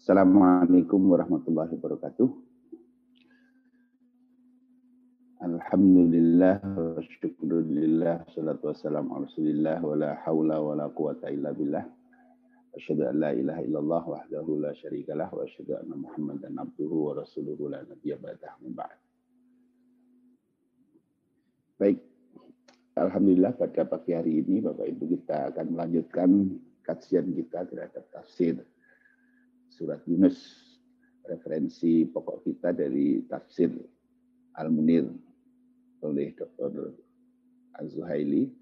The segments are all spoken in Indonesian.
Assalamualaikum warahmatullahi wabarakatuh. Alhamdulillah wa syukurillah salatu wassalamu ala rasulillah wa la hawla wa la quwata illa billah. Asyhadu an la ilaha illallah wahdahu la syarikalah wa asyhadu anna Muhammadan abduhu wa rasuluhu la nabiyya ba'dah ba'd. Baik, Alhamdulillah pada pagi hari ini Bapak Ibu kita akan melanjutkan kajian kita terhadap tafsir surat Yunus. Referensi pokok kita dari tafsir Al-Munir oleh Dr. Az-Zuhaili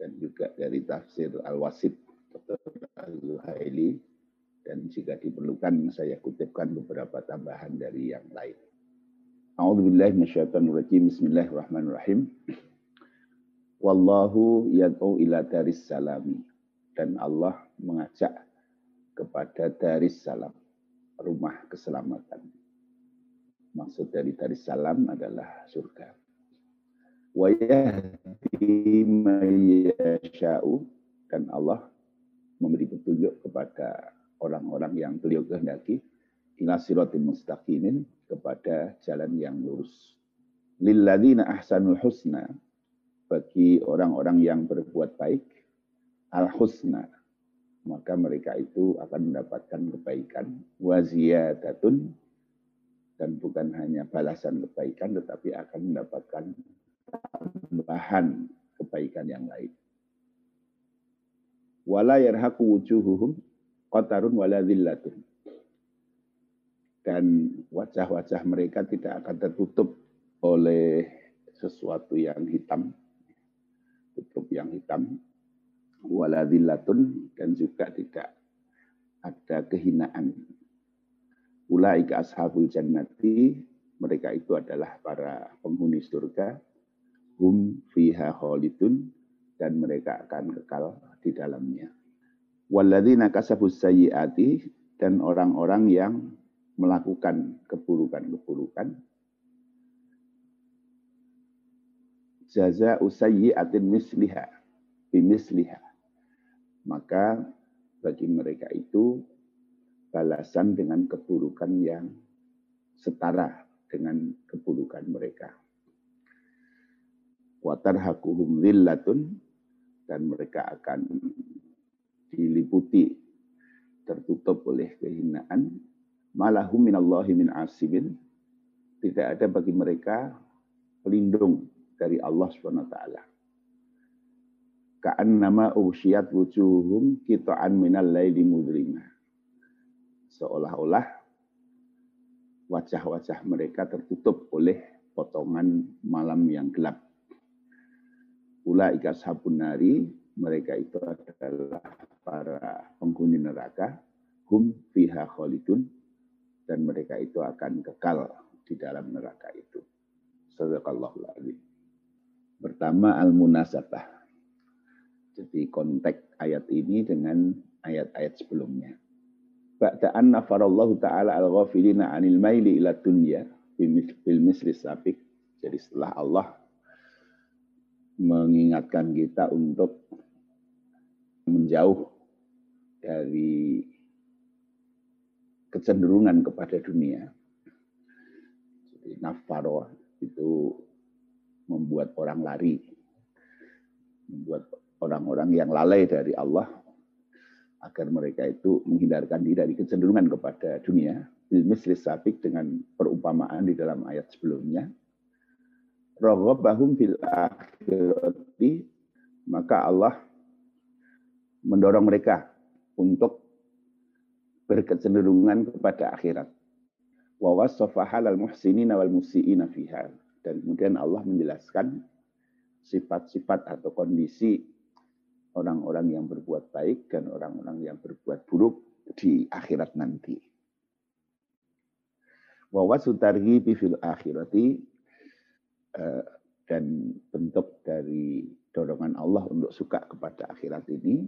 dan juga dari tafsir Al-Wasid Dr. Az-Zuhaili dan jika diperlukan saya kutipkan beberapa tambahan dari yang lain. A'udzubillahi minasyaitonirrajim. Bismillahirrahmanirrahim. Wallahu yad'u ila daris salami. Dan Allah mengajak kepada daris salam, rumah keselamatan. Maksud dari daris salam adalah surga dan Allah memberi petunjuk kepada orang-orang yang beliau kehendaki ila siratil mustaqimin kepada jalan yang lurus. Lilladzina ahsanul husna bagi orang-orang yang berbuat baik al husna maka mereka itu akan mendapatkan kebaikan waziyadatun dan bukan hanya balasan kebaikan tetapi akan mendapatkan tambahan kebaikan yang lain. Wala yarhaqu wujuhuhum qatarun wala dhillatun. Dan wajah-wajah mereka tidak akan tertutup oleh sesuatu yang hitam. Tutup yang hitam. Wala dhillatun dan juga tidak ada kehinaan. Ulaika ashabul jannati, mereka itu adalah para penghuni surga hum fiha khalidun dan mereka akan kekal di dalamnya. Walladzina kasabus sayyiati dan orang-orang yang melakukan keburukan-keburukan jaza usayyiatin misliha bimisliha maka bagi mereka itu balasan dengan keburukan yang setara dengan keburukan mereka. Watarhaquhum zillatun dan mereka akan diliputi tertutup oleh kehinaan. Malahum minallahi min asibin tidak ada bagi mereka pelindung dari Allah Subhanahu wa taala ka'annama usyiyat wujuhum qita'an minal laili mudlima seolah-olah wajah-wajah mereka tertutup oleh potongan malam yang gelap Ulaika sabun nari, mereka itu adalah para penghuni neraka, hum fiha khalidun, dan mereka itu akan kekal di dalam neraka itu. Sadaqallahul. Pertama al-munasabah. Jadi konteks ayat ini dengan ayat-ayat sebelumnya. Ba'da anna farallahu ta'ala al-ghafilina anil maili ila dunya bil misri sabik. Jadi setelah Allah mengingatkan kita untuk menjauh dari kecenderungan kepada dunia. Jadi nafaro itu membuat orang lari, membuat orang-orang yang lalai dari Allah agar mereka itu menghindarkan diri dari kecenderungan kepada dunia. Bilmis lisabik dengan perumpamaan di dalam ayat sebelumnya bahum fil akhirati maka Allah mendorong mereka untuk berkecenderungan kepada akhirat. Wa wasafa halal muhsinina. Dan kemudian Allah menjelaskan sifat-sifat atau kondisi orang-orang yang berbuat baik dan orang-orang yang berbuat buruk di akhirat nanti. Wa wasutarhi fil akhirati Eh, dan bentuk dari dorongan Allah untuk suka kepada akhirat ini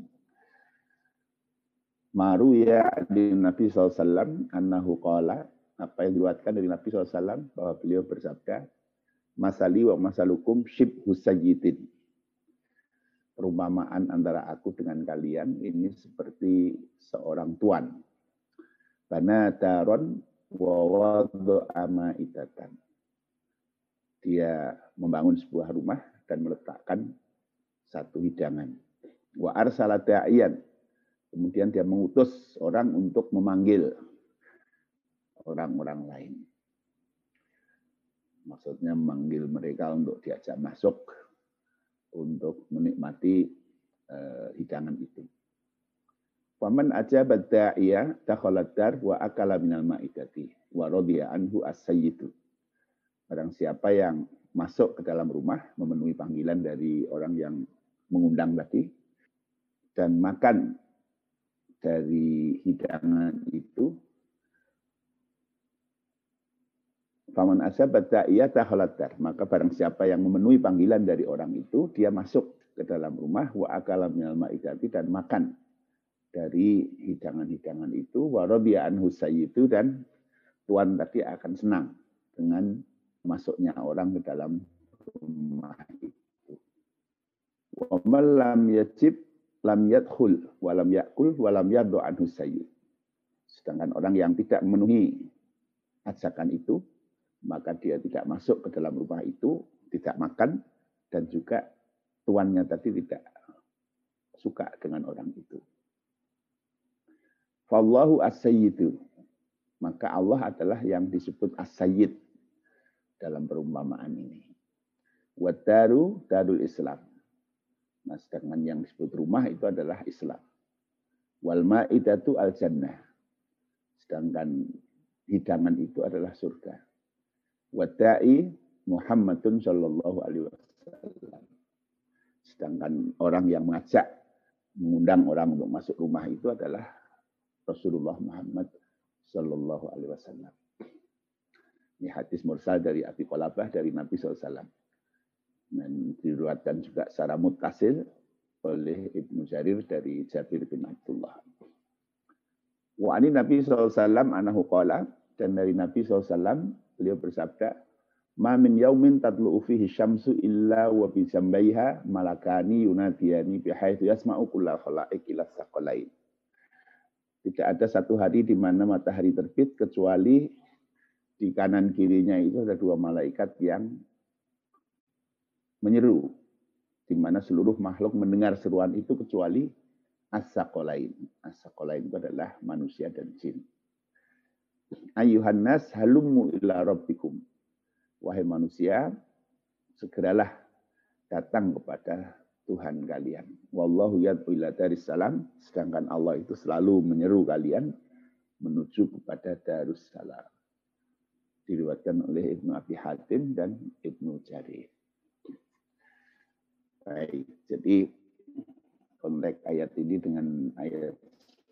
maru ya di Nabi SAW annahu qala apa yang diriwayatkan dari Nabi SAW bahwa beliau bersabda masali wa masalukum shib sayyidin perumpamaan antara aku dengan kalian ini seperti seorang tuan Banataron wa ama itatan. Dia membangun sebuah rumah dan meletakkan satu hidangan. Wa arsala da'iyan. Kemudian dia mengutus orang untuk memanggil orang-orang lain. Maksudnya memanggil mereka untuk diajak masuk untuk menikmati uh, hidangan itu. Waman aja iya dakhalat dar wa akala minal ma'idati wa radiya anhu as-sayyidu. Barang siapa yang masuk ke dalam rumah memenuhi panggilan dari orang yang mengundang tadi dan makan dari hidangan itu Faman asabat da'iyata halatar. Maka barang siapa yang memenuhi panggilan dari orang itu, dia masuk ke dalam rumah, wa akala minal ma'idati, dan makan dari hidangan-hidangan itu, wa anhu sayyidu, dan Tuhan tadi akan senang dengan masuknya orang ke dalam rumah itu. Wa lam yajib lam yadkhul wa lam yakul wa lam yaddu anhu. Sedangkan orang yang tidak memenuhi ajakan itu, maka dia tidak masuk ke dalam rumah itu, tidak makan, dan juga tuannya tadi tidak suka dengan orang itu. Fallahu as-sayyidu. Maka Allah adalah yang disebut as-sayyid dalam perumpamaan ini. Wadaru darul Islam. Nah, sedangkan yang disebut rumah itu adalah Islam. Wal ma'idatu al-jannah. Sedangkan hidangan itu adalah surga. Wadai Muhammadun Shallallahu Alaihi Wasallam. Sedangkan orang yang mengajak, mengundang orang untuk masuk rumah itu adalah Rasulullah Muhammad Shallallahu Alaihi Wasallam. Ini hadis mursal dari Abi Qalabah dari Nabi SAW. Dan diriwayatkan juga secara mutasil oleh Ibnu Jarir dari Jabir bin Abdullah. Wa ani Nabi SAW anahu qala dan dari Nabi SAW Beliau bersabda, "Ma min yaumin tatlu'u fihi syamsu illa wa bi jambaiha malakani yunadiyani bihaitsu yasma'u kulla khalaiq ila saqalain." Tidak ada satu hari di mana matahari terbit kecuali di kanan kirinya itu ada dua malaikat yang menyeru di mana seluruh makhluk mendengar seruan itu kecuali as-saqalain. As-saqalain itu adalah manusia dan jin ayuhan nas halummu ila rabbikum. Wahai manusia, segeralah datang kepada Tuhan kalian. Wallahu yad'u ila salam, sedangkan Allah itu selalu menyeru kalian menuju kepada Darussalam. Diriwatkan oleh Ibnu Abi Hatim dan Ibnu Jarir. Baik, jadi konteks ayat ini dengan ayat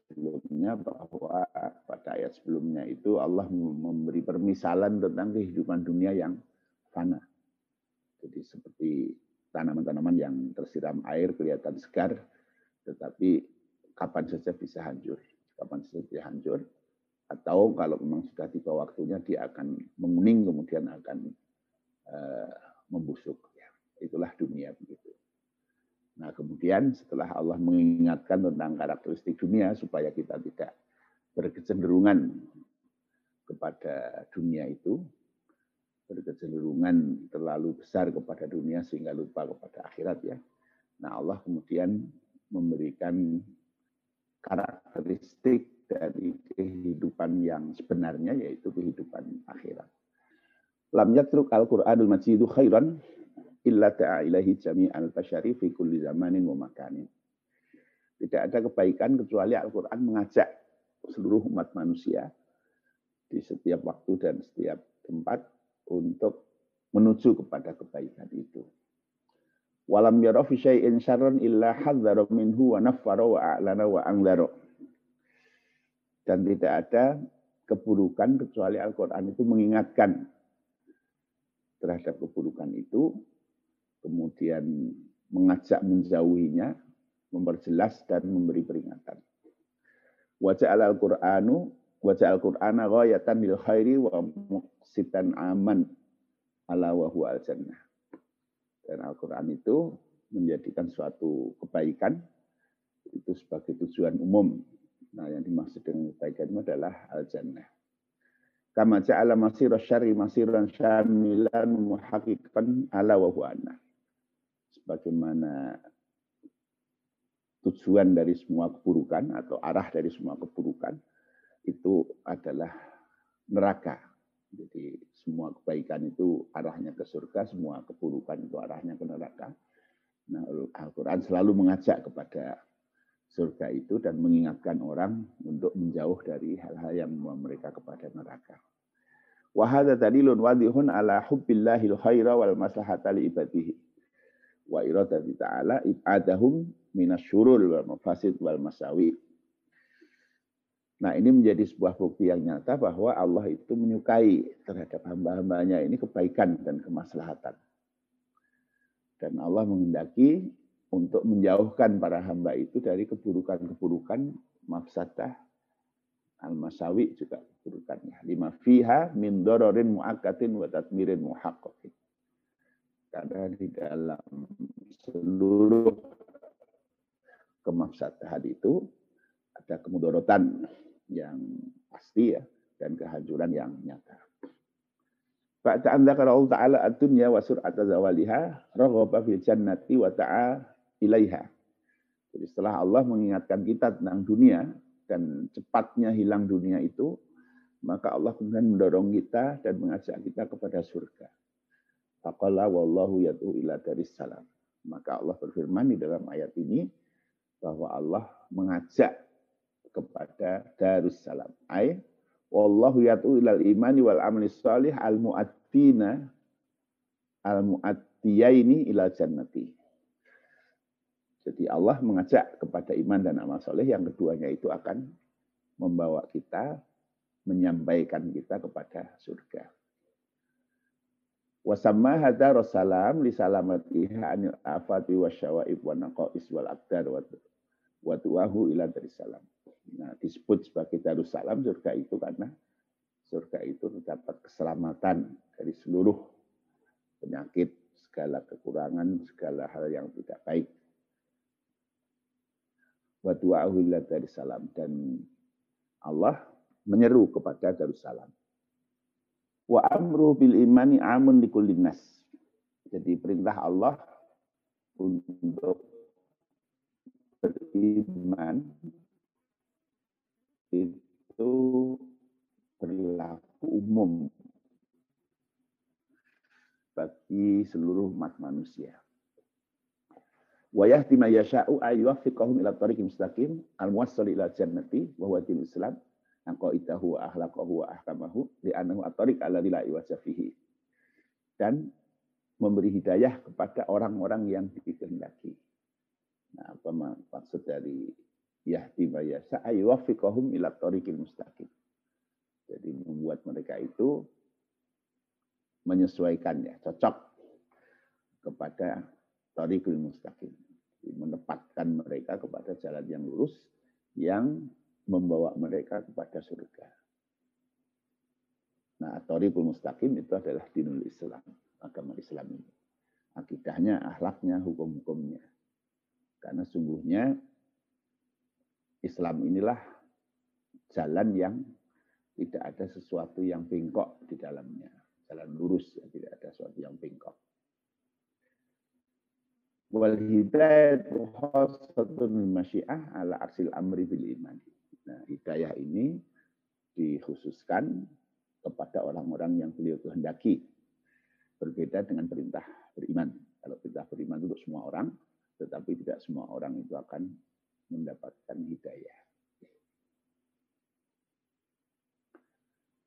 sebelumnya bahwa pada ayat sebelumnya itu Allah memberi permisalan tentang kehidupan dunia yang fana. Jadi seperti tanaman-tanaman yang tersiram air kelihatan segar, tetapi kapan saja bisa hancur. Kapan saja hancur. Atau kalau memang sudah tiba waktunya dia akan menguning kemudian akan uh, membusuk. Ya, itulah dunia begitu. Nah, kemudian setelah Allah mengingatkan tentang karakteristik dunia supaya kita tidak berkecenderungan kepada dunia itu, berkecenderungan terlalu besar kepada dunia sehingga lupa kepada akhirat ya. Nah, Allah kemudian memberikan karakteristik dari kehidupan yang sebenarnya yaitu kehidupan akhirat. Lam yatruk al-Qur'anul Majidu khairan illa ta'a ilahi jami'al basyari fi kulli zamanin wa makanin. Tidak ada kebaikan kecuali Al-Quran mengajak seluruh umat manusia di setiap waktu dan setiap tempat untuk menuju kepada kebaikan itu. Walam yara fi syai'in syarran illa hadzara minhu wa naffara wa a'lana wa angdara. Dan tidak ada keburukan kecuali Al-Quran itu mengingatkan terhadap keburukan itu kemudian mengajak menjauhinya, memperjelas dan memberi peringatan. Wajah al-Qur'anu wajah al-Qur'ana ghayatan lil khairi wa muqsitan aman ala wa huwa al-jannah. Dan Al-Qur'an itu menjadikan suatu kebaikan itu sebagai tujuan umum Nah, yang dimaksud dengan kebaikan itu adalah al-jannah. Kama ja'ala masira syari masiran syamilan muhaqiqan ala wa huana. Sebagaimana tujuan dari semua keburukan atau arah dari semua keburukan itu adalah neraka. Jadi semua kebaikan itu arahnya ke surga, semua keburukan itu arahnya ke neraka. Nah, Al-Quran selalu mengajak kepada surga itu dan mengingatkan orang untuk menjauh dari hal-hal yang membawa mereka kepada neraka. Wahada dalilun wadihun ala hubbillahil khaira wal maslahata li ibadihi. Wa iradati ta'ala ibadahum minasyurul wal mafasid wal masawi. Nah ini menjadi sebuah bukti yang nyata bahwa Allah itu menyukai terhadap hamba-hambanya ini kebaikan dan kemaslahatan. Dan Allah menghendaki untuk menjauhkan para hamba itu dari keburukan-keburukan mafsadah al-masawi juga keburukannya. Lima fiha min dororin mu'akatin wa tatmirin muhaqqaqin. Karena di dalam seluruh kemafsadahan itu ada kemudorotan yang pasti ya dan kehancuran yang nyata. Ba'da an dzakara Allah Ta'ala ad-dunya wa sur'ata zawaliha raghaba fil jannati wa ta'a ilaiha. Jadi setelah Allah mengingatkan kita tentang dunia dan cepatnya hilang dunia itu, maka Allah kemudian mendorong kita dan mengajak kita kepada surga. Faqala wallahu yad'u ila daris salam. Maka Allah berfirman di dalam ayat ini bahwa Allah mengajak kepada darussalam. Ay wallahu yad'u ilal imani wal amali salih al mu'attina al mu'attiyaini ila jannati. Jadi Allah mengajak kepada iman dan amal soleh yang keduanya itu akan membawa kita, menyampaikan kita kepada surga. Wasamma hadha rasalam li salamatiha anil afati wa syawaib wa naqais wal aqdar wa tuwahu ila salam. Nah, disebut sebagai darussalam surga itu karena surga itu terdapat keselamatan dari seluruh penyakit, segala kekurangan, segala hal yang tidak baik. Wa dari salam dan Allah menyeru kepada Darussalam. Wa amru bil imani amun di kulinas. Jadi perintah Allah untuk beriman itu berlaku umum bagi seluruh umat manusia. Wa yahdi ma yasha'u ayyuwaffiqahum ila tariqim mustaqim al-muwassal ila jannati wa huwa Islam aqaidahu wa akhlaqahu wa ahkamahu li'annahu at-tariq alladzi la iwaja fihi. Dan memberi hidayah kepada orang-orang yang dikehendaki. Nah, apa maksud dari yahdi ma yasha ayyuwaffiqahum ila tariqil mustaqim. Jadi membuat mereka itu menyesuaikannya, cocok kepada tariqil mustaqim menempatkan mereka kepada jalan yang lurus yang membawa mereka kepada surga. Nah, Toribul Mustaqim itu adalah dinul Islam, agama Islam ini. Akidahnya, akhlaknya, hukum-hukumnya. Karena sungguhnya Islam inilah jalan yang tidak ada sesuatu yang bengkok di dalamnya. Jalan lurus, ya, tidak ada sesuatu yang bengkok. Wal hidayatu khasatun masyiah ala arsil amri bil iman. Nah, hidayah ini dikhususkan kepada orang-orang yang beliau kehendaki. Berbeda dengan perintah beriman. Kalau perintah beriman untuk semua orang, tetapi tidak semua orang itu akan mendapatkan hidayah.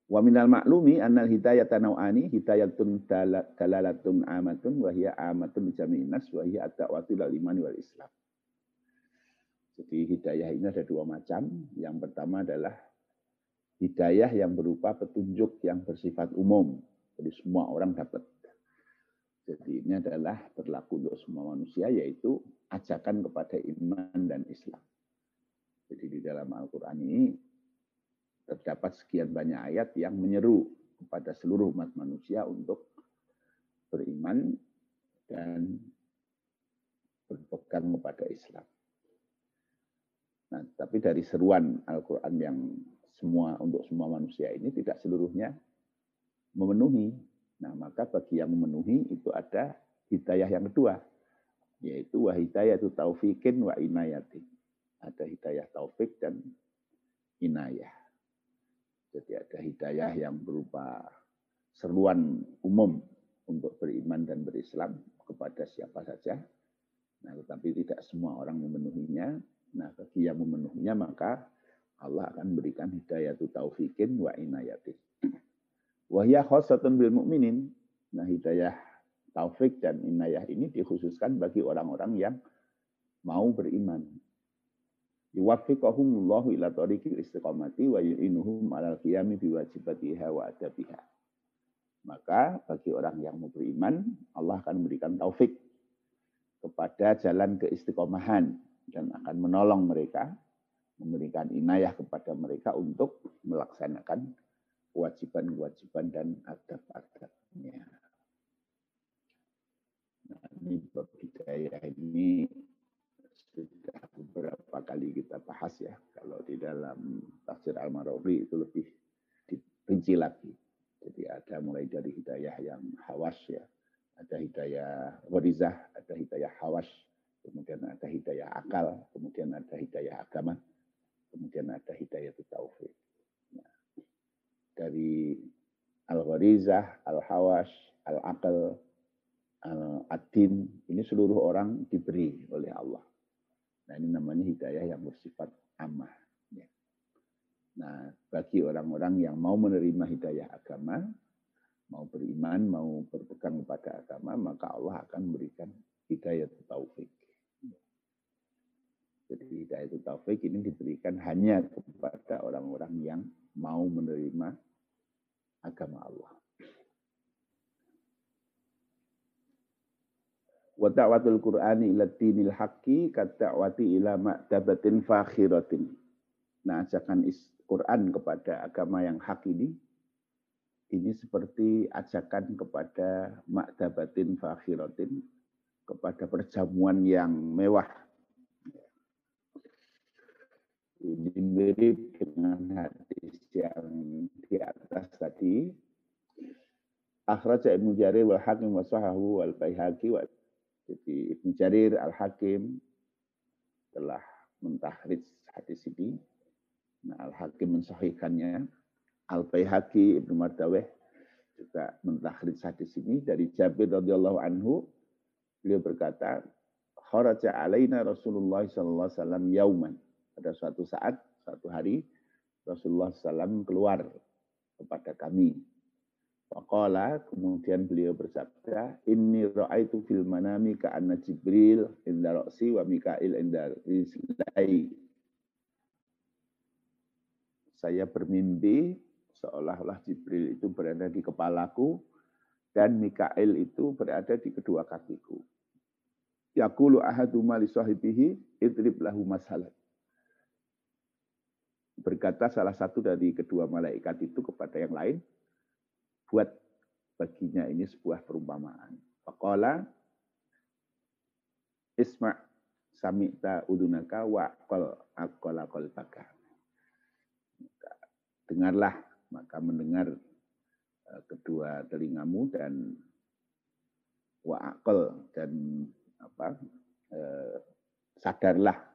Wa minal maklumi annal hidayata naw'ani hidayatun dalalatun amatun wa hiya amatun jami'in nas wa hiya iman wal islam. Jadi hidayah ini ada dua macam. Yang pertama adalah hidayah yang berupa petunjuk yang bersifat umum. Jadi semua orang dapat. Jadi ini adalah berlaku untuk semua manusia yaitu ajakan kepada iman dan Islam. Jadi di dalam Al-Quran ini terdapat sekian banyak ayat yang menyeru kepada seluruh umat manusia untuk beriman dan berpegang kepada Islam. Nah, tapi dari seruan Al-Quran yang semua untuk semua manusia ini tidak seluruhnya memenuhi. Nah, maka bagi yang memenuhi itu ada hidayah yang kedua, yaitu wa hidayah itu taufikin wa inayatin. Ada hidayah taufik dan inayah. Jadi ada hidayah yang berupa seruan umum untuk beriman dan berislam kepada siapa saja. Nah, tetapi tidak semua orang memenuhinya. Nah, bagi yang memenuhinya maka Allah akan berikan hidayah itu taufikin wa inayatin. Wahya khosatun bil mu'minin. Nah, hidayah taufik dan inayah ini dikhususkan bagi orang-orang yang mau beriman. Yuwaffiqahumullahu ila tariqil istiqamati wa yu'inuhum alal qiyami biwajibatiha wa adabiha. Maka bagi orang yang mau beriman, Allah akan memberikan taufik kepada jalan keistiqomahan dan akan menolong mereka, memberikan inayah kepada mereka untuk melaksanakan kewajiban-kewajiban dan adab-adabnya. Nah, ini bab hidayah ini sudah beberapa kali kita bahas ya. Kalau di dalam tafsir Al-Marawi itu lebih diperinci lagi. Jadi ada mulai dari hidayah yang hawas ya. Ada hidayah warizah, ada hidayah hawas, kemudian ada hidayah akal, kemudian ada hidayah agama, kemudian ada hidayah taufik. Nah, dari al-gharizah, al-hawas, al-akal, al-adin, ini seluruh orang diberi oleh Allah. Nah ini namanya hidayah yang bersifat amah. Ya. Nah bagi orang-orang yang mau menerima hidayah agama, mau beriman, mau berpegang kepada agama, maka Allah akan memberikan hidayah taufik. Jadi hidayah taufik ini diberikan hanya kepada orang-orang yang mau menerima agama Allah. wa da'watul qur'ani ila dinil haqqi ka da'wati ila ma'tabatin fakhiratin. Nah, ajakan Quran kepada agama yang hak ini ini seperti ajakan kepada makdabatin fakhiratin kepada perjamuan yang mewah. Mirip dengan hadis yang di atas tadi. Akhraja Ibnu Jarir wal Hakim wa sahahu wal Baihaqi wa jadi Ibn Jarir Al-Hakim telah mentahrid hadis ini. Nah, Al-Hakim mensahihkannya. Al-Baihaqi Ibnu Mardaweh juga mentahrid hadis ini dari Jabir radhiyallahu anhu. Beliau berkata, "Kharaja alaina Rasulullah sallallahu alaihi wasallam yauman." Pada suatu saat, suatu hari Rasulullah SAW keluar kepada kami Faqala, kemudian beliau bersabda, Inni ra'aitu fil manami ka'anna Jibril inda roksi wa Mikail inda rizlai. Saya bermimpi seolah-olah Jibril itu berada di kepalaku dan Mikail itu berada di kedua kakiku. Yaqulu ahaduma li sahibihi idrib lahu masalah. Berkata salah satu dari kedua malaikat itu kepada yang lain, buat baginya ini sebuah perumpamaan. Faqala Isma' sami'ta udunaka wa qal aqala qalbaka. Dengarlah, maka mendengar eh, kedua telingamu dan wa aqal dan apa eh, sadarlah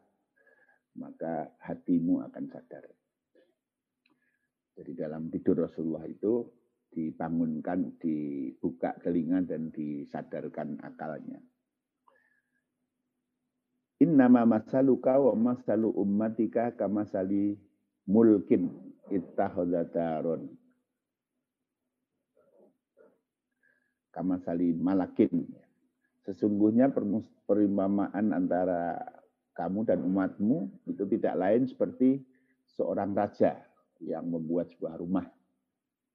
maka hatimu akan sadar. Jadi dalam tidur Rasulullah itu dibangunkan, dibuka telinga dan disadarkan akalnya. Innama masaluka wa masalu ummatika kamasali mulkin ittakhadataron. Kamasali malakin. Sesungguhnya perimpamaan antara kamu dan umatmu itu tidak lain seperti seorang raja yang membuat sebuah rumah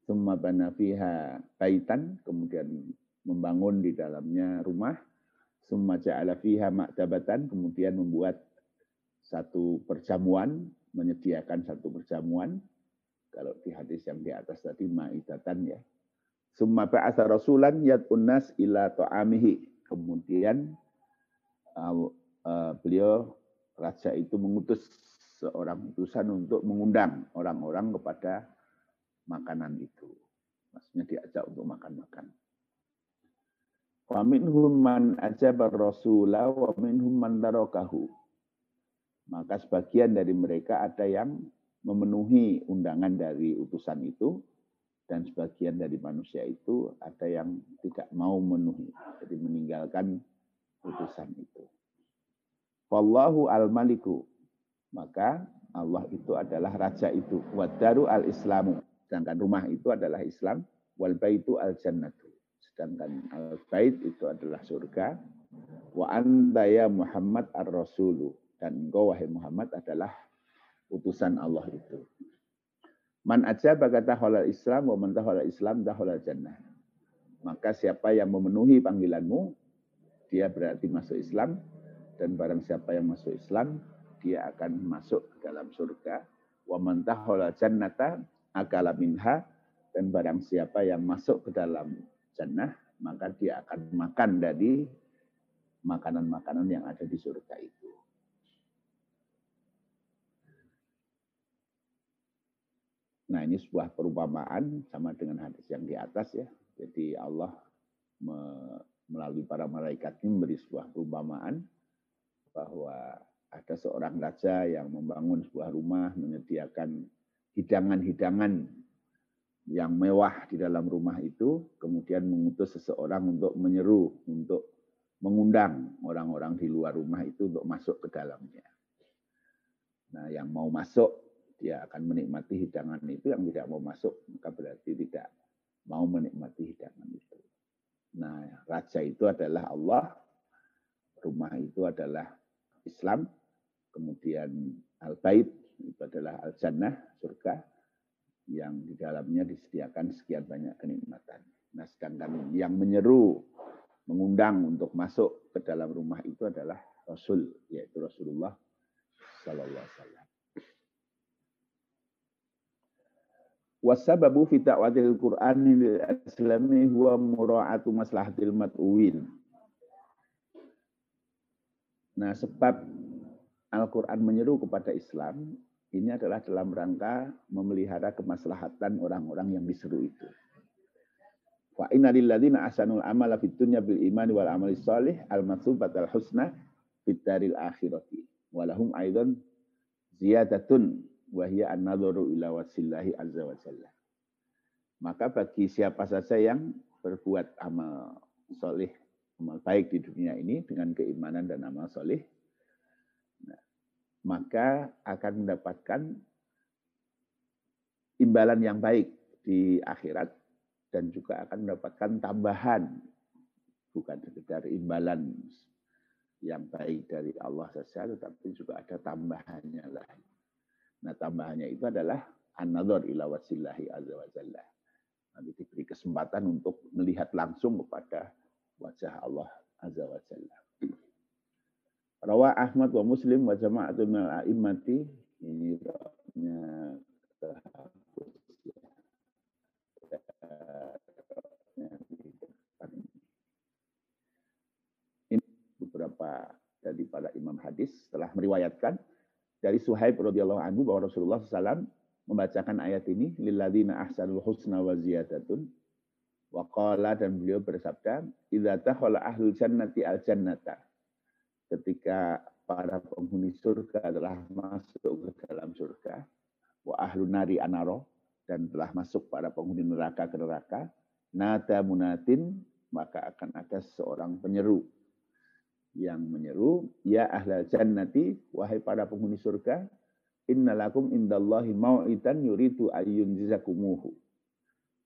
Summa bana fiha baitan, kemudian membangun di dalamnya rumah. Summa ja'ala fiha kemudian membuat satu perjamuan, menyediakan satu perjamuan. Kalau di hadis yang di atas tadi ma'idatan ya. Summa ba'atha rasulan yad'un nas ila ta'amihi. Kemudian uh, uh, beliau raja itu mengutus seorang utusan untuk mengundang orang-orang kepada makanan itu. Maksudnya diajak untuk makan-makan. Wa minhum man ajaba rasula wa minhum. Maka sebagian dari mereka ada yang memenuhi undangan dari utusan itu dan sebagian dari manusia itu ada yang tidak mau memenuhi, jadi meninggalkan utusan itu. Wallahu al-maliku. Maka Allah itu adalah raja itu. Wadaru al-islamu. Sedangkan rumah itu adalah Islam. Wal baitu al-jannatu. Sedangkan al-bait itu adalah surga. Wa anta ya Muhammad ar-rasulu. Dan engkau wahai Muhammad adalah utusan Allah itu. Man aja bagata halal Islam wa man halal Islam halal jannah. Maka siapa yang memenuhi panggilanmu, dia berarti masuk Islam. Dan barang siapa yang masuk Islam, dia akan masuk ke dalam surga. Wa man jannata akala minha. Dan barang siapa yang masuk ke dalam jannah, maka dia akan makan dari makanan-makanan yang ada di surga itu. Nah ini sebuah perumpamaan sama dengan hadis yang di atas ya. Jadi Allah melalui para malaikat ini memberi sebuah perumpamaan bahwa ada seorang raja yang membangun sebuah rumah, menyediakan hidangan-hidangan yang mewah di dalam rumah itu, kemudian mengutus seseorang untuk menyeru, untuk mengundang orang-orang di luar rumah itu untuk masuk ke dalamnya. Nah, yang mau masuk dia akan menikmati hidangan itu yang tidak mau masuk maka berarti tidak mau menikmati hidangan itu. Nah, raja itu adalah Allah, rumah itu adalah Islam, kemudian al-bait itu adalah al-jannah, surga yang di dalamnya disediakan sekian banyak kenikmatan. Nah, sedangkan yang menyeru mengundang untuk masuk ke dalam rumah itu adalah Rasul, yaitu Rasulullah Sallallahu Alaihi Wasallam. Wasababu fi ta'watil Qur'ani lil aslami huwa mura'atu maslahatil mat'uwin. Nah, sebab Al-Quran menyeru kepada Islam, ini adalah dalam rangka memelihara kemaslahatan orang-orang yang diseru itu. Wa inna lilladzina ahsanul amala fid dunya bil imani wal amali shalih al matsubatal husna fid daril akhirati. Walahum aidan ziyadatun wahya an-nadharu ila wasillahi azza wa jalla. Maka bagi siapa saja yang berbuat amal soleh, amal baik di dunia ini dengan keimanan dan amal nah, maka akan mendapatkan imbalan yang baik di akhirat dan juga akan mendapatkan tambahan bukan sekedar imbalan yang baik dari Allah saja tetapi juga ada tambahannya lagi Nah tambahannya itu adalah an-nadhar ila wasillahi azza wa jalla. Nanti diberi kesempatan untuk melihat langsung kepada wajah Allah azza wa jalla. Rawa Ahmad wa Muslim wa jama'atul min al-a'immati ini nya ini beberapa dari para imam hadis telah meriwayatkan dari Suhaib radhiyallahu anhu bahwa Rasulullah SAW membacakan ayat ini lilladzina ahsanul husna wa ziyadatun. Wa qala dan beliau bersabda idza takhala ahlul jannati al jannata ketika para penghuni surga telah masuk ke dalam surga wa ahlu nari anaro dan telah masuk para penghuni neraka ke neraka nada munatin maka akan ada seorang penyeru yang menyeru, Ya ahlal jannati, wahai para penghuni surga, innalakum indallahi mau'idan yuridu ayyun jizakumuhu.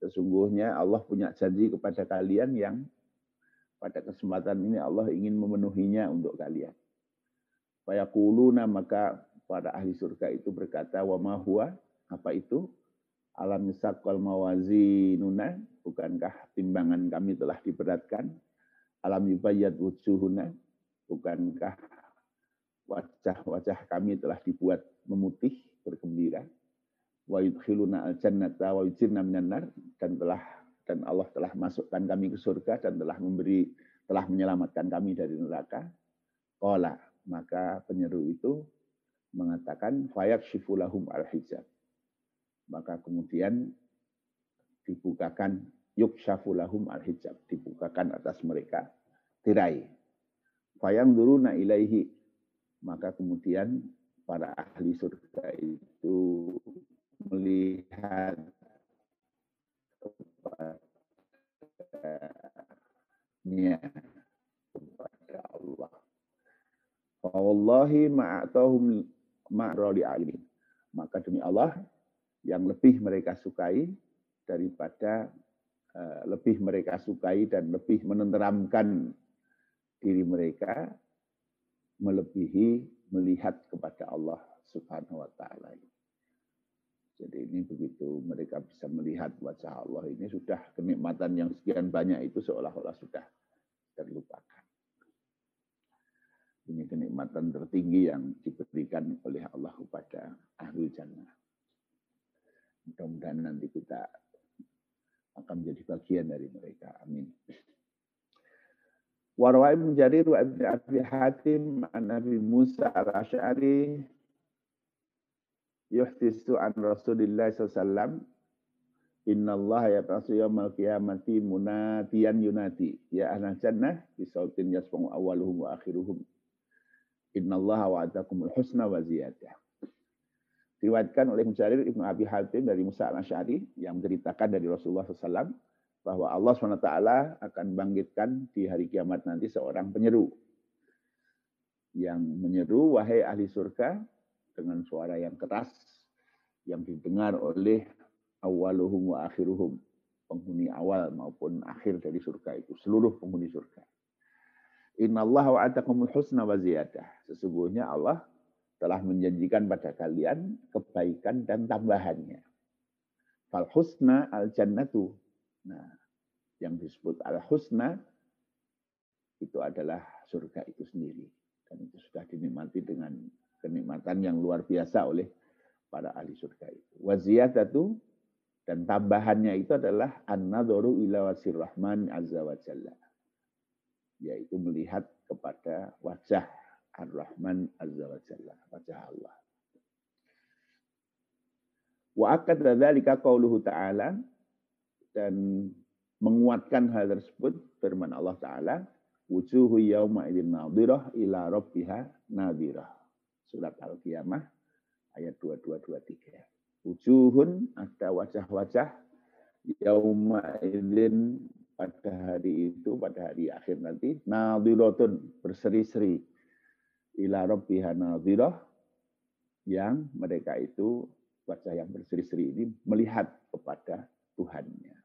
Sesungguhnya Allah punya janji kepada kalian yang pada kesempatan ini Allah ingin memenuhinya untuk kalian. Fayakuluna maka para ahli surga itu berkata, wa ma huwa, apa itu? Alam misakal mawazinuna, bukankah timbangan kami telah diberatkan? Alam yubayyad wujuhuna, Bukankah wajah-wajah kami telah dibuat memutih, bergembira? Wa yudkhiluna al-jannata wa yujirna minan nar dan telah dan Allah telah masukkan kami ke surga dan telah memberi telah menyelamatkan kami dari neraka. Qala, maka penyeru itu mengatakan fayak shifulahum al-hijab. Maka kemudian dibukakan yuk syafulahum al-hijab. Dibukakan atas mereka tirai. Fayang duruna ilaihi. Maka kemudian para ahli surga itu melihat kepadanya kepada Allah. Wallahi ma'atahum ma'rali alim. Maka demi Allah yang lebih mereka sukai daripada uh, lebih mereka sukai dan lebih menenteramkan diri mereka melebihi melihat kepada Allah Subhanahu wa taala. Jadi ini begitu mereka bisa melihat wajah Allah ini sudah kenikmatan yang sekian banyak itu seolah-olah sudah terlupakan. Ini kenikmatan tertinggi yang diberikan oleh Allah kepada ahli jannah. Mudah-mudahan nanti kita akan menjadi bagian dari mereka. Amin. Warwai menjadi ibn Abi Hatim Nabi Musa al-Ash'ari yuhtisu an Rasulillah SAW Inna Allah ya tasu yawmal qiyamati munatiyan yunati ya ahlan jannah bisautin yasfamu awaluhum wa akhiruhum Innallaha wa'adakumul husna wa ziyadah. Diriwayatkan oleh Mujarir Ibnu Abi Hatim dari Musa al-Asy'ari yang menceritakan dari Rasulullah SAW bahwa Allah SWT akan bangkitkan di hari kiamat nanti seorang penyeru yang menyeru wahai ahli surga dengan suara yang keras yang didengar oleh awaluhum wa akhiruhum penghuni awal maupun akhir dari surga itu seluruh penghuni surga Innallaha wa'adakumul husna wa ziyadah. Sesungguhnya Allah telah menjanjikan pada kalian kebaikan dan tambahannya. Fal husna al jannatu. Nah, yang disebut al husna itu adalah surga itu sendiri. Dan itu sudah dinikmati dengan kenikmatan yang luar biasa oleh para ahli surga itu. Waziyadatu dan tambahannya itu adalah an-nadharu ila wasir rahman azza wa jalla yaitu melihat kepada wajah Ar-Rahman Azza wa Jalla, wajah Allah. Wa akad dzalika qauluhu ta'ala dan menguatkan hal tersebut firman Allah taala wujuhu yauma idzin nadhirah ila rabbiha nadhirah. Surat Al-Qiyamah ayat 2223. Wujuhun ada wajah-wajah yauma idzin pada hari itu, pada hari akhir nanti, nadhiratun berseri-seri ila rabbiha nadhirah yang mereka itu wajah yang berseri-seri ini melihat kepada Tuhannya.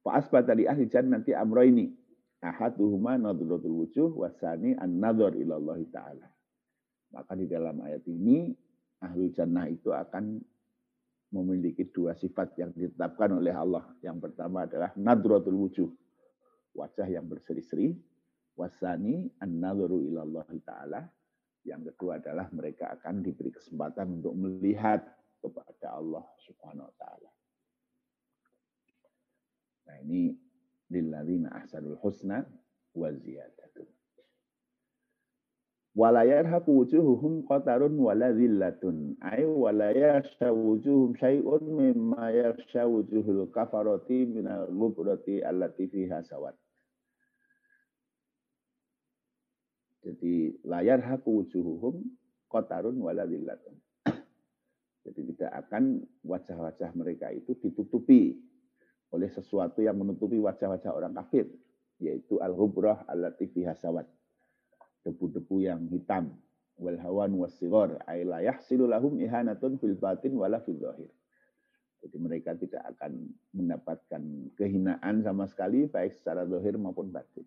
Fa'asbat dari ahli nanti amro ini. Ahaduhuma nadhiratul wujuh wasani an-nadhar ilallah ta'ala. Maka di dalam ayat ini ahli jannah itu akan memiliki dua sifat yang ditetapkan oleh Allah. Yang pertama adalah nadratul wujuh, wajah yang berseri-seri. Wasani an-nadharu ilallah ta'ala. Yang kedua adalah mereka akan diberi kesempatan untuk melihat kepada Allah subhanahu wa ta'ala. Nah ini lilladzina ahsanul husna wa ziyadatun wala yarhaqu wujuhuhum qatarun wala dhillatun ay wala yakhsha wujuhum syai'un mimma yakhsha wujuhul kafarati minal ghubrati allati fiha sawat jadi layar haku wujuhuhum qatarun wala dhillatun jadi tidak akan wajah-wajah mereka itu ditutupi oleh sesuatu yang menutupi wajah-wajah orang kafir yaitu al-ghubrah allati fiha sawat debu-debu yang hitam wal hawan wasighar ay la yahsilu lahum ihanatun fil batin wala fil zahir. Jadi mereka tidak akan mendapatkan kehinaan sama sekali baik secara zahir maupun batin.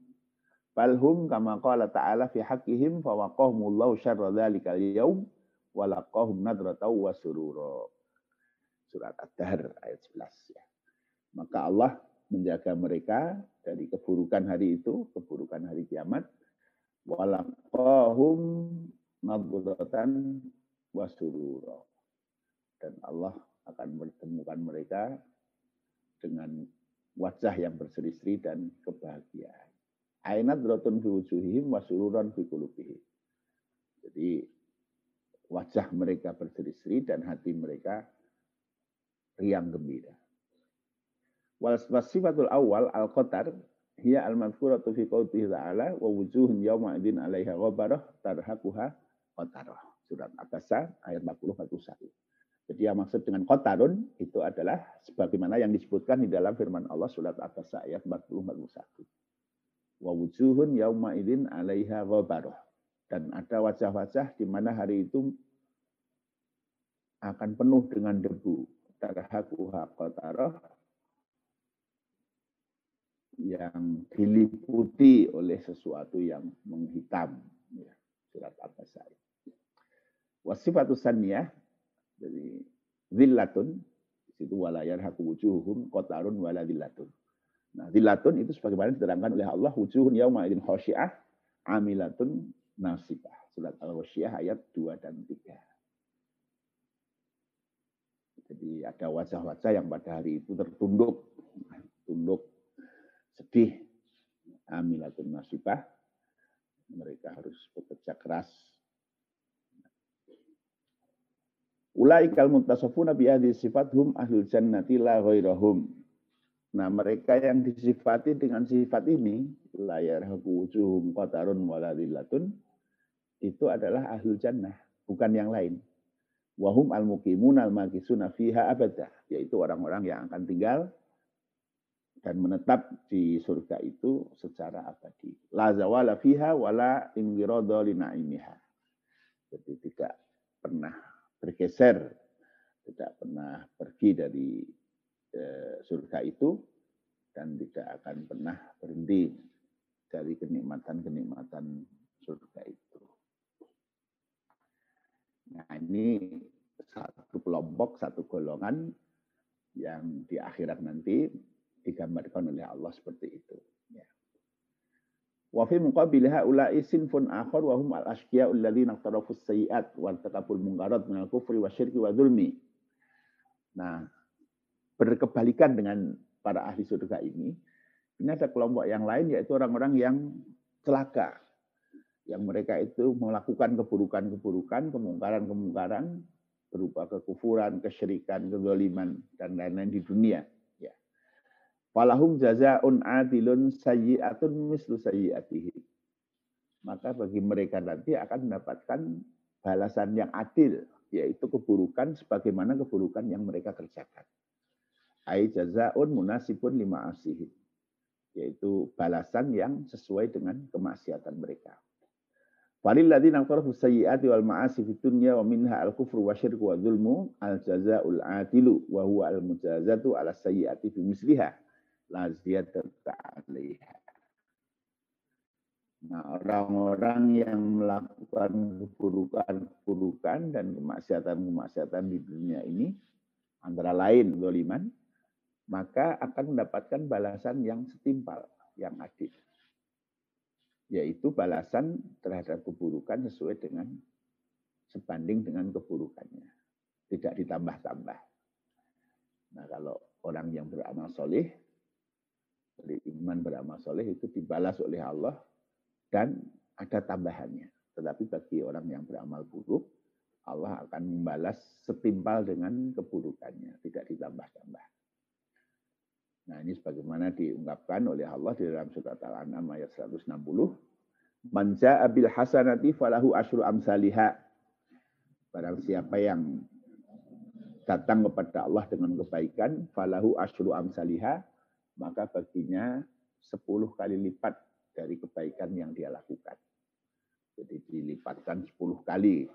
Balhum kama qala ta'ala fi haqqihim fa waqahumullahu syarra dzalikal yaum wa laqahum nadrataw wa surura. Surat Ad-Dahr ayat 11 ya. Maka Allah menjaga mereka dari keburukan hari itu, keburukan hari kiamat walaqahum nadratan wasurura. Dan Allah akan mempertemukan mereka dengan wajah yang berseri-seri dan kebahagiaan. Ainat rotun fi wujuhihim wasururan fi qulubihim. Jadi wajah mereka berseri-seri dan hati mereka riang gembira. Wal sifatul awal al-qatar hiya al-madhkuratu fi qawlihi ta'ala wa wujuhun yawma idin 'alaiha ghabarah tarhaquha qatarah. Surat Abasa ayat 40 41. Jadi yang maksud dengan kotarun itu adalah sebagaimana yang disebutkan di dalam firman Allah surat Abasa ayat 40 41. Wa wujuhun yawma idin 'alaiha ghabarah. Dan ada wajah-wajah di mana hari itu akan penuh dengan debu. Tarhaquha qatarah yang diliputi oleh sesuatu yang menghitam. Ya, surat Abbas Wasifatus saniyah, jadi zillatun, situ walayar haku wujuhum kotarun wala zillatun. Nah, zillatun itu sebagaimana diterangkan oleh Allah, wujuhun yauma idin khosyi'ah, amilatun nasibah. Surat Al-Wasyiyah ayat 2 dan 3. Jadi ada wajah-wajah yang pada hari itu tertunduk, tunduk amilatun nasibah, mereka harus bekerja keras. Ulaikal muntasafuna bi sifathum ahlul jannati la ghairahum. Nah, mereka yang disifati dengan sifat ini, layar wujuhum qatarun waladillatun, itu adalah ahlul jannah, bukan yang lain. Wahum al-muqimun al-makisuna fiha abadah, yaitu orang-orang yang akan tinggal dan menetap di surga itu secara abadi. La zawala fiha wala inggirodo linaimiha. Jadi tidak pernah bergeser, tidak pernah pergi dari eh, surga itu, dan tidak akan pernah berhenti dari kenikmatan-kenikmatan surga itu. Nah ini satu kelompok, satu golongan yang di akhirat nanti digambarkan oleh Allah seperti itu. Ya. Wa fi muqabil haula'i sinfun akhar wa al-ashqiya alladziina iqtarafu as-sayyi'at wa irtakabul munkarat min al-kufri wa. Nah, berkebalikan dengan para ahli surga ini, ini ada kelompok yang lain yaitu orang-orang yang celaka. Yang mereka itu melakukan keburukan-keburukan, kemungkaran-kemungkaran berupa kekufuran, kesyirikan, kezaliman dan lain-lain di dunia Falahum jazaun adilun sayyi'atun mislu sayyi'atihi. Maka bagi mereka nanti akan mendapatkan balasan yang adil, yaitu keburukan sebagaimana keburukan yang mereka kerjakan. Ai jazaun munasibun lima asihi. Yaitu balasan yang sesuai dengan kemaksiatan mereka. Falil ladzina qarafu sayyi'ati wal ma'asi fid dunya wa minha al kufru wa syirku wa dzulmu al jazaul adilu wa huwa al mujazatu ala sayyi'ati bi misliha la alaiha. Nah, orang-orang yang melakukan keburukan-keburukan dan kemaksiatan-kemaksiatan di dunia ini, antara lain doliman, maka akan mendapatkan balasan yang setimpal, yang adil. Yaitu balasan terhadap keburukan sesuai dengan sebanding dengan keburukannya. Tidak ditambah-tambah. Nah kalau orang yang beramal soleh, dari iman beramal soleh itu dibalas oleh Allah dan ada tambahannya. Tetapi bagi orang yang beramal buruk, Allah akan membalas setimpal dengan keburukannya, tidak ditambah-tambah. Nah ini sebagaimana diungkapkan oleh Allah di dalam surat Al-An'am ayat 160. Manja abil hasanati falahu asyru amsaliha. Barang siapa yang datang kepada Allah dengan kebaikan, falahu asyru amsaliha, maka baginya 10 kali lipat dari kebaikan yang dia lakukan. Jadi dilipatkan 10 kali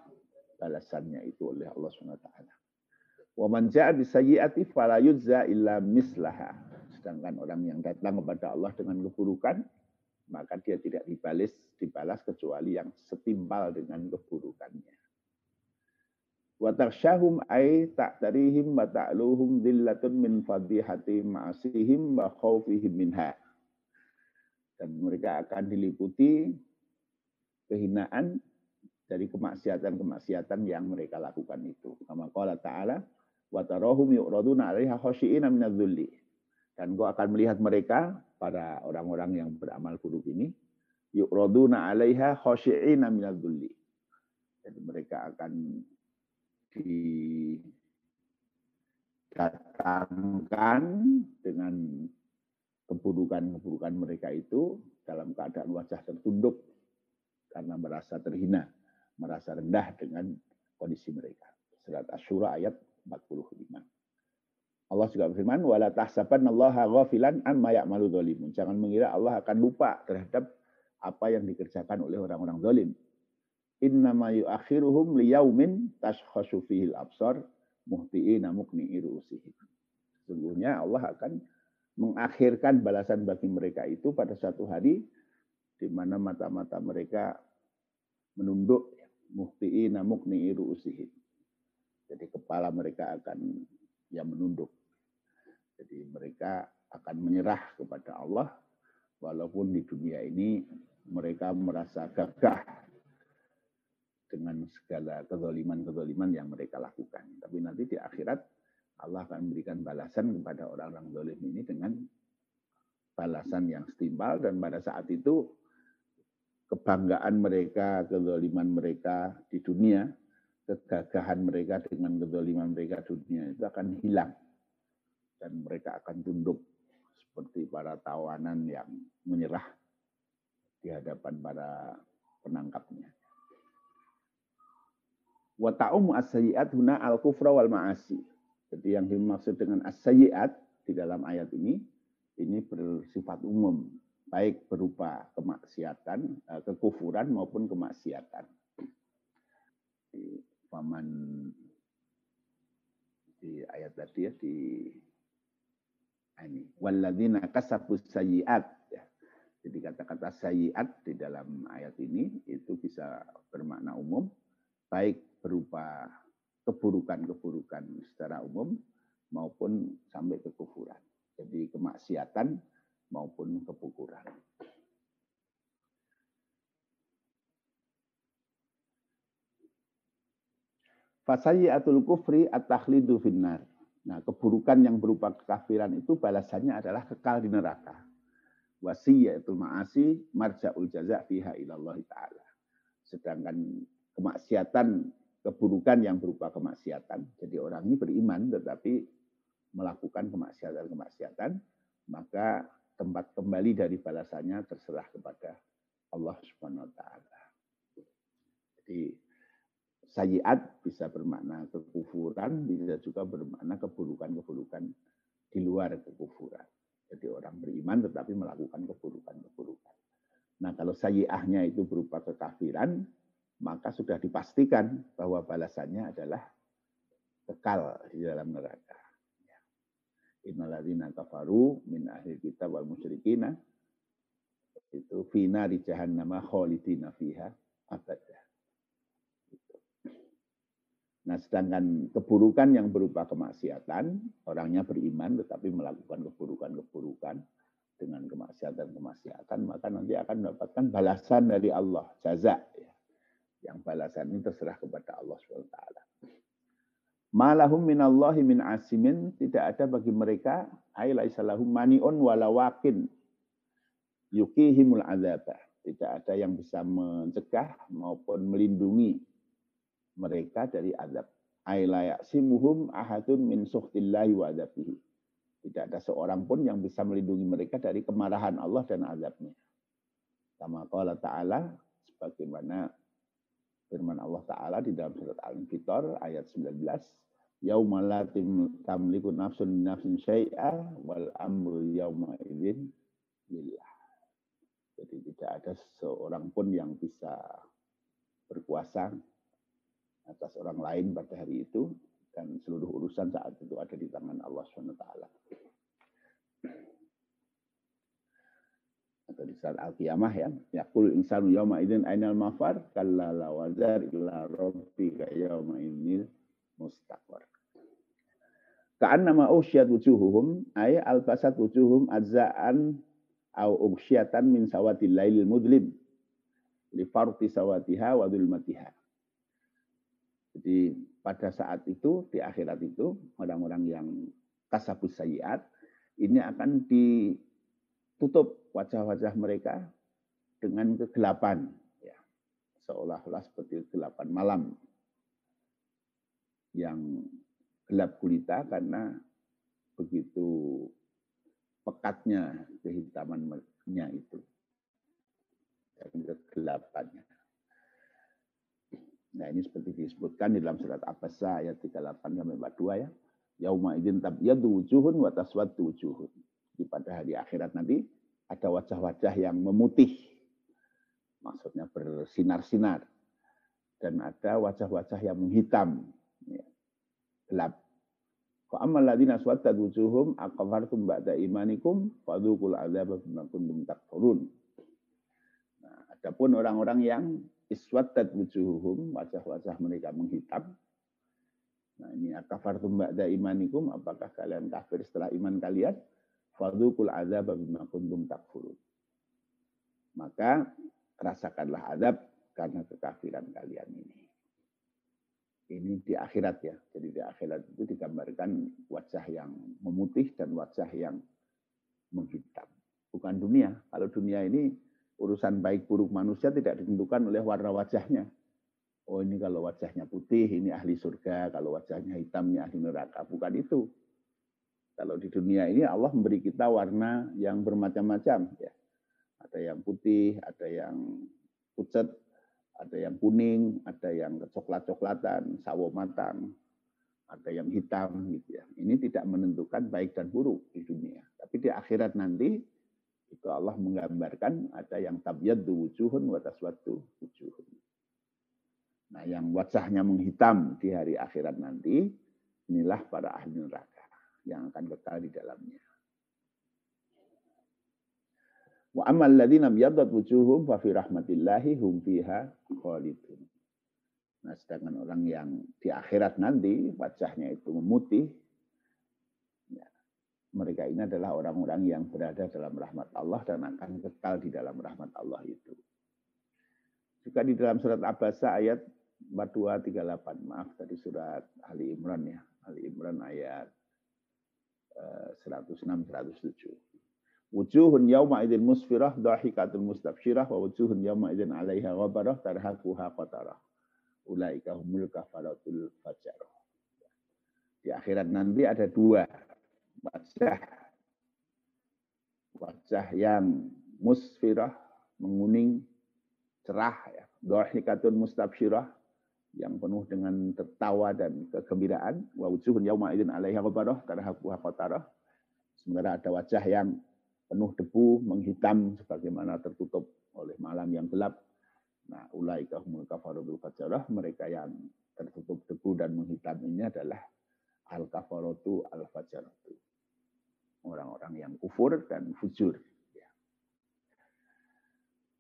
balasannya itu oleh Allah SWT. Wa man ja'a bisayyi'ati fala yujza illa mislaha. Sedangkan orang yang datang kepada Allah dengan keburukan, maka dia tidak dibalas dibalas kecuali yang setimpal dengan keburukannya. Wa taksyahum ay ta'tarihim wa ta'luhum dhillatun min fadihati ma'asihim wa khawfihim minha. Dan mereka akan diliputi kehinaan dari kemaksiatan-kemaksiatan yang mereka lakukan itu. Kama qala ta'ala, wa tarahum yu'raduna 'alaiha khashi'ina minadh-dhulli. Dan kau akan melihat mereka, para orang-orang yang beramal buruk ini, yu'raduna 'alaiha khashi'ina minadh-dhulli Jadi mereka akan didatangkan dengan keburukan-keburukan mereka itu dalam keadaan wajah tertunduk karena merasa terhina, merasa rendah dengan kondisi mereka. Surat Asyura ayat 45. Allah juga berfirman, "Wala tahsabannallaha ghafilan amma ya'malu dzalimun." Jangan mengira Allah akan lupa terhadap apa yang dikerjakan oleh orang-orang zalim. Innama yu'akhiruhum liyaumin tashkhasu fihi al-absar muhti'ina muqni'i ru'usihim. Sesungguhnya Allah akan mengakhirkan balasan bagi mereka itu pada satu hari di mana mata-mata mereka menunduk muhti'ina muqni'i ru'usihim. Jadi kepala mereka akan yang menunduk. Jadi mereka akan menyerah kepada Allah walaupun di dunia ini mereka merasa gagah dengan segala kezaliman-kezaliman yang mereka lakukan. Tapi nanti di akhirat Allah akan memberikan balasan kepada orang-orang zalim ini dengan balasan yang setimpal dan pada saat itu kebanggaan mereka, kezaliman mereka di dunia, kegagahan mereka dengan kezaliman mereka di dunia itu akan hilang dan mereka akan tunduk seperti para tawanan yang menyerah di hadapan para penangkapnya. Wa ta'um as-sayyi'at huna al-kufra wal ma'asi. Jadi yang dimaksud dengan as-sayyi'at di dalam ayat ini ini bersifat umum, baik berupa kemaksiatan, eh, kekufuran maupun kemaksiatan. Di paman di ayat tadi ya di ini walladzina kasabus sayyiat ya. Jadi kata-kata sayyiat di dalam ayat ini itu bisa bermakna umum baik berupa keburukan-keburukan secara umum maupun sampai kekufuran. Jadi kemaksiatan maupun kebukuran. Fasayyatul kufri at-takhlidu finnar. Nah, keburukan yang berupa kekafiran itu balasannya adalah kekal di neraka. Wasiyatul ma'asi marja'ul jaza' fiha ilallah ta'ala. Sedangkan kemaksiatan, keburukan yang berupa kemaksiatan. Jadi orang ini beriman tetapi melakukan kemaksiatan-kemaksiatan, maka tempat kembali dari balasannya terserah kepada Allah Subhanahu wa taala. Jadi sayiat bisa bermakna kekufuran, bisa juga bermakna keburukan-keburukan di luar kekufuran. Jadi orang beriman tetapi melakukan keburukan-keburukan. Nah kalau sayiahnya itu berupa kekafiran, maka sudah dipastikan bahwa balasannya adalah kekal di dalam neraka. Ya. Innaladzina kafaru min ahli kitab wal musyrikina itu fina di jahannama khalidina fiha abadah. Nah, sedangkan keburukan yang berupa kemaksiatan, orangnya beriman tetapi melakukan keburukan-keburukan dengan kemaksiatan-kemaksiatan, maka nanti akan mendapatkan balasan dari Allah, jaza. Ya. Yang balasan ini terserah kepada Allah SWT. Malahum minallahi min asimin, tidak ada bagi mereka, ailaisalahum mani'un walawakin, yukihimul azabah. Tidak ada yang bisa mencegah maupun melindungi mereka dari azab. Ailaya simuhum ahadun min suhtillahi wa adabihi. Tidak ada seorang pun yang bisa melindungi mereka dari kemarahan Allah dan azabnya. Sama qala ta'ala, sebagaimana firman Allah Ta'ala di dalam surat Al-Infitar ayat 19. Yauma la tamliku nafsun nafsin syai'a wal amru yauma idzin lillah. Jadi tidak ada seorang pun yang bisa berkuasa atas orang lain pada hari itu dan seluruh urusan saat itu ada di tangan Allah SWT. Atau di saat al-qiyamah ya, yaqul insanu yawma idzin ainal mafar? Kalla la wazar illa rabbika yawma idzin mustaqar. Ka'annama usyat wujuhuhum ay albasat wujuhum adza'an au usyatan min sawatil lailil mudlim li farti sawatiha wa dhulmatiha. Jadi pada saat itu, di akhirat itu, orang-orang yang kasabus sayiat, ini akan ditutup wajah-wajah mereka dengan kegelapan. Ya. seolah-olah seperti kegelapan malam yang gelap gulita karena begitu pekatnya kehitamannya itu dan kegelapannya. Nah ini seperti disebutkan di dalam surat Abasa ayat 38 sampai 42 ya. Yauma idzin tabyadu wujuhun wa taswaddu wujuhun. Di pada hari akhirat nanti ada wajah-wajah yang memutih. Maksudnya bersinar-sinar. Dan ada wajah-wajah yang menghitam. Ya. Gelap. Fa ammal ladzina aqafartum ba'da imanikum fadzuqul adzaba bima kuntum takfurun. Nah, adapun orang-orang yang iswaddat wujuhum, wajah-wajah mereka menghitam. Nah ini akafartum ba'da imanikum, apakah kalian kafir setelah iman kalian? Fadukul azab bima kuntum takfurun. Maka rasakanlah azab karena kekafiran kalian ini. Ini di akhirat ya. Jadi di akhirat itu digambarkan wajah yang memutih dan wajah yang menghitam. Bukan dunia. Kalau dunia ini urusan baik buruk manusia tidak ditentukan oleh warna wajahnya. Oh ini kalau wajahnya putih, ini ahli surga. Kalau wajahnya hitam, ini ahli neraka. Bukan itu. Kalau di dunia ini Allah memberi kita warna yang bermacam-macam. Ya. Ada yang putih, ada yang pucat, ada yang kuning, ada yang coklat-coklatan, sawo matang, ada yang hitam. gitu ya. Ini tidak menentukan baik dan buruk di dunia. Tapi di akhirat nanti itu Allah menggambarkan ada yang tabyaddu wujuhun wa taswaddu wujuhun. Nah, yang wajahnya menghitam di hari akhirat nanti, inilah para ahli neraka yang akan kekal di dalamnya. Wa amal ladzina biyaddat wujuhum fa fi rahmatillahi hum fiha khalidun. Nah, sedangkan orang yang di akhirat nanti wajahnya itu memutih, mereka ini adalah orang-orang yang berada dalam rahmat Allah dan akan kekal di dalam rahmat Allah itu. Juga di dalam surat Abasa ayat 4238, maaf tadi surat Ali Imran ya, Ali Imran ayat 106 107. Wujuhun yawma idzin musfirah dhahikatul mustabsyirah wa wujuhun yawma idzin 'alaiha ghabarah tarhaquha qatarah. Ulaika humul kafaratul fajarah. Di akhirat nanti ada dua wajah wajah yang musfirah, menguning, cerah ya. Dhahikatun mustabsyirah yang penuh dengan tertawa dan kegembiraan. Wa wujuhun yauma idzin 'alaiha ghabarah tarhaquha qatarah. Sementara ada wajah yang penuh debu, menghitam sebagaimana tertutup oleh malam yang gelap. Nah, ulaika humul kafarul fajarah, mereka yang tertutup debu dan menghitam ini adalah al-kafaratu al-fajaratu orang-orang yang kufur dan fujur. Ya.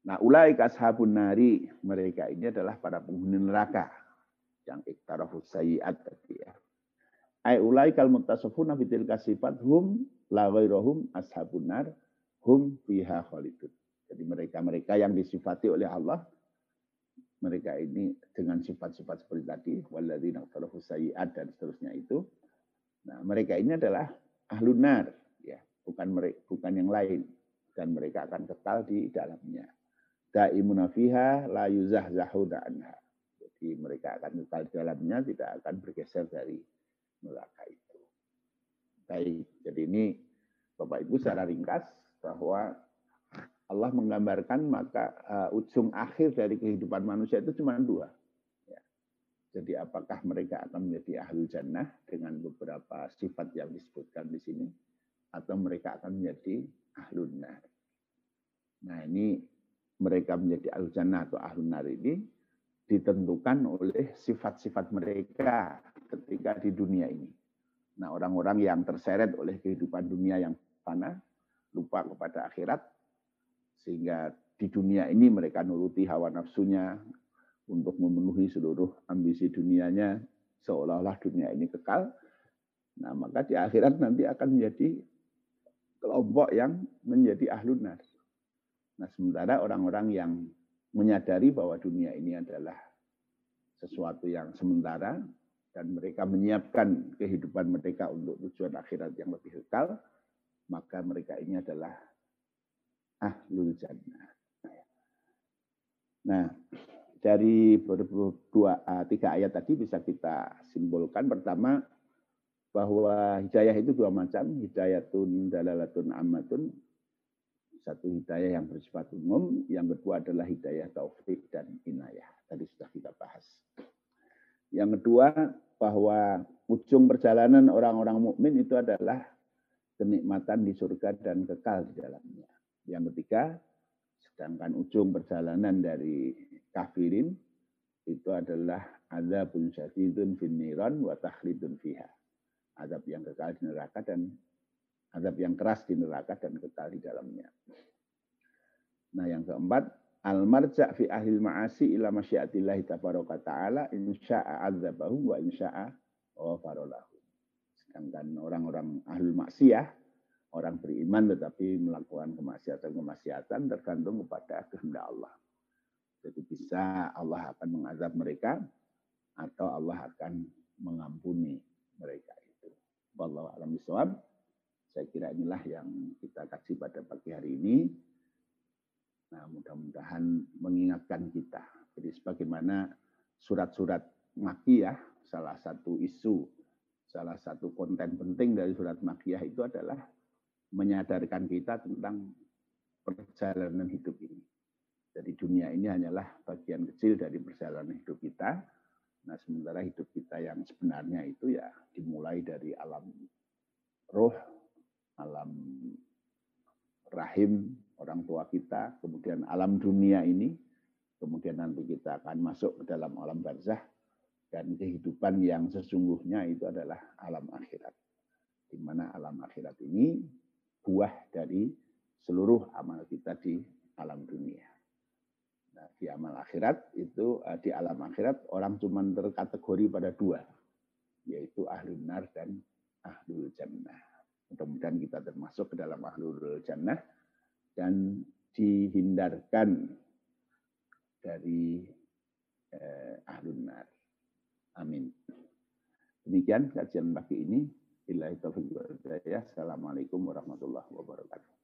Nah, ulai kashabun nari, mereka ini adalah para penghuni neraka yang iktarafus sayiat tadi ya. Ai ulai kal muttasafuna fitil kasifat hum la ghairuhum ashabun nar hum fiha khalidun. Jadi mereka-mereka yang disifati oleh Allah mereka ini dengan sifat-sifat seperti tadi walladzina iktarafus sayiat dan seterusnya itu. Nah, mereka ini adalah ahlun nar bukan mereka, bukan yang lain dan mereka akan kekal di dalamnya. Daimuna fiha la yuzahzahuna anha. Jadi mereka akan kekal dalamnya, tidak akan bergeser dari neraka itu. Baik, jadi ini Bapak Ibu secara ringkas bahwa Allah menggambarkan maka uh, ujung akhir dari kehidupan manusia itu cuma dua. Ya. Jadi apakah mereka akan menjadi ahli jannah dengan beberapa sifat yang disebutkan di sini, atau mereka akan menjadi ahlun nar. Nah ini mereka menjadi ahlul jannah atau ahlun nar ini ditentukan oleh sifat-sifat mereka ketika di dunia ini. Nah orang-orang yang terseret oleh kehidupan dunia yang fana, lupa kepada akhirat, sehingga di dunia ini mereka nuruti hawa nafsunya untuk memenuhi seluruh ambisi dunianya seolah-olah dunia ini kekal. Nah, maka di akhirat nanti akan menjadi kelompok yang menjadi ahlun nar. Nah, sementara orang-orang yang menyadari bahwa dunia ini adalah sesuatu yang sementara dan mereka menyiapkan kehidupan mereka untuk tujuan akhirat yang lebih kekal, maka mereka ini adalah ahlul jannah. Nah, dari uh, tiga ayat tadi bisa kita simpulkan pertama bahwa hidayah itu dua macam, hidayatun dalalatun amatun, satu hidayah yang bersifat umum, yang kedua adalah hidayah taufik dan inayah. Tadi sudah kita bahas. Yang kedua bahwa ujung perjalanan orang-orang mukmin itu adalah kenikmatan di surga dan kekal di dalamnya. Yang ketiga, sedangkan ujung perjalanan dari kafirin itu adalah azabun syadidun fin niran wa takhlidun fiha. Azab yang kekal di neraka dan azab yang keras di neraka dan kekal di dalamnya. Nah, yang keempat, al marja fi ahil ma'asi ila masyiatillah tabaraka ta'ala insya'a azabahu wa insya'a ghafarolahu. Sedangkan orang-orang ahlul maksiyah, orang beriman tetapi melakukan kemaksiatan-kemaksiatan tergantung kepada kehendak Allah. Jadi bisa Allah akan mengazab mereka atau Allah akan mengampuni mereka itu. Wallahu a'lam bishawab. Saya kira inilah yang kita kasih pada pagi hari ini. Nah, mudah-mudahan mengingatkan kita. Jadi sebagaimana surat-surat Makiyah, salah satu isu, salah satu konten penting dari surat Makiyah itu adalah menyadarkan kita tentang perjalanan hidup ini. Jadi dunia ini hanyalah bagian kecil dari perjalanan hidup kita. Nah, sementara hidup kita yang sebenarnya itu ya dimulai dari alam roh, alam rahim orang tua kita, kemudian alam dunia ini, kemudian nanti kita akan masuk ke dalam alam barzah dan kehidupan yang sesungguhnya itu adalah alam akhirat. Di mana alam akhirat ini buah dari seluruh amal kita di alam dunia. Nah, di amal akhirat itu eh, di alam akhirat orang cuma terkategori pada dua, yaitu ahli nar dan ahlul jannah. Mudah-mudahan kita termasuk ke dalam ahlul jannah dan dihindarkan dari eh, ahlul nar. Amin. Demikian kajian pagi ini. Assalamualaikum warahmatullahi wabarakatuh.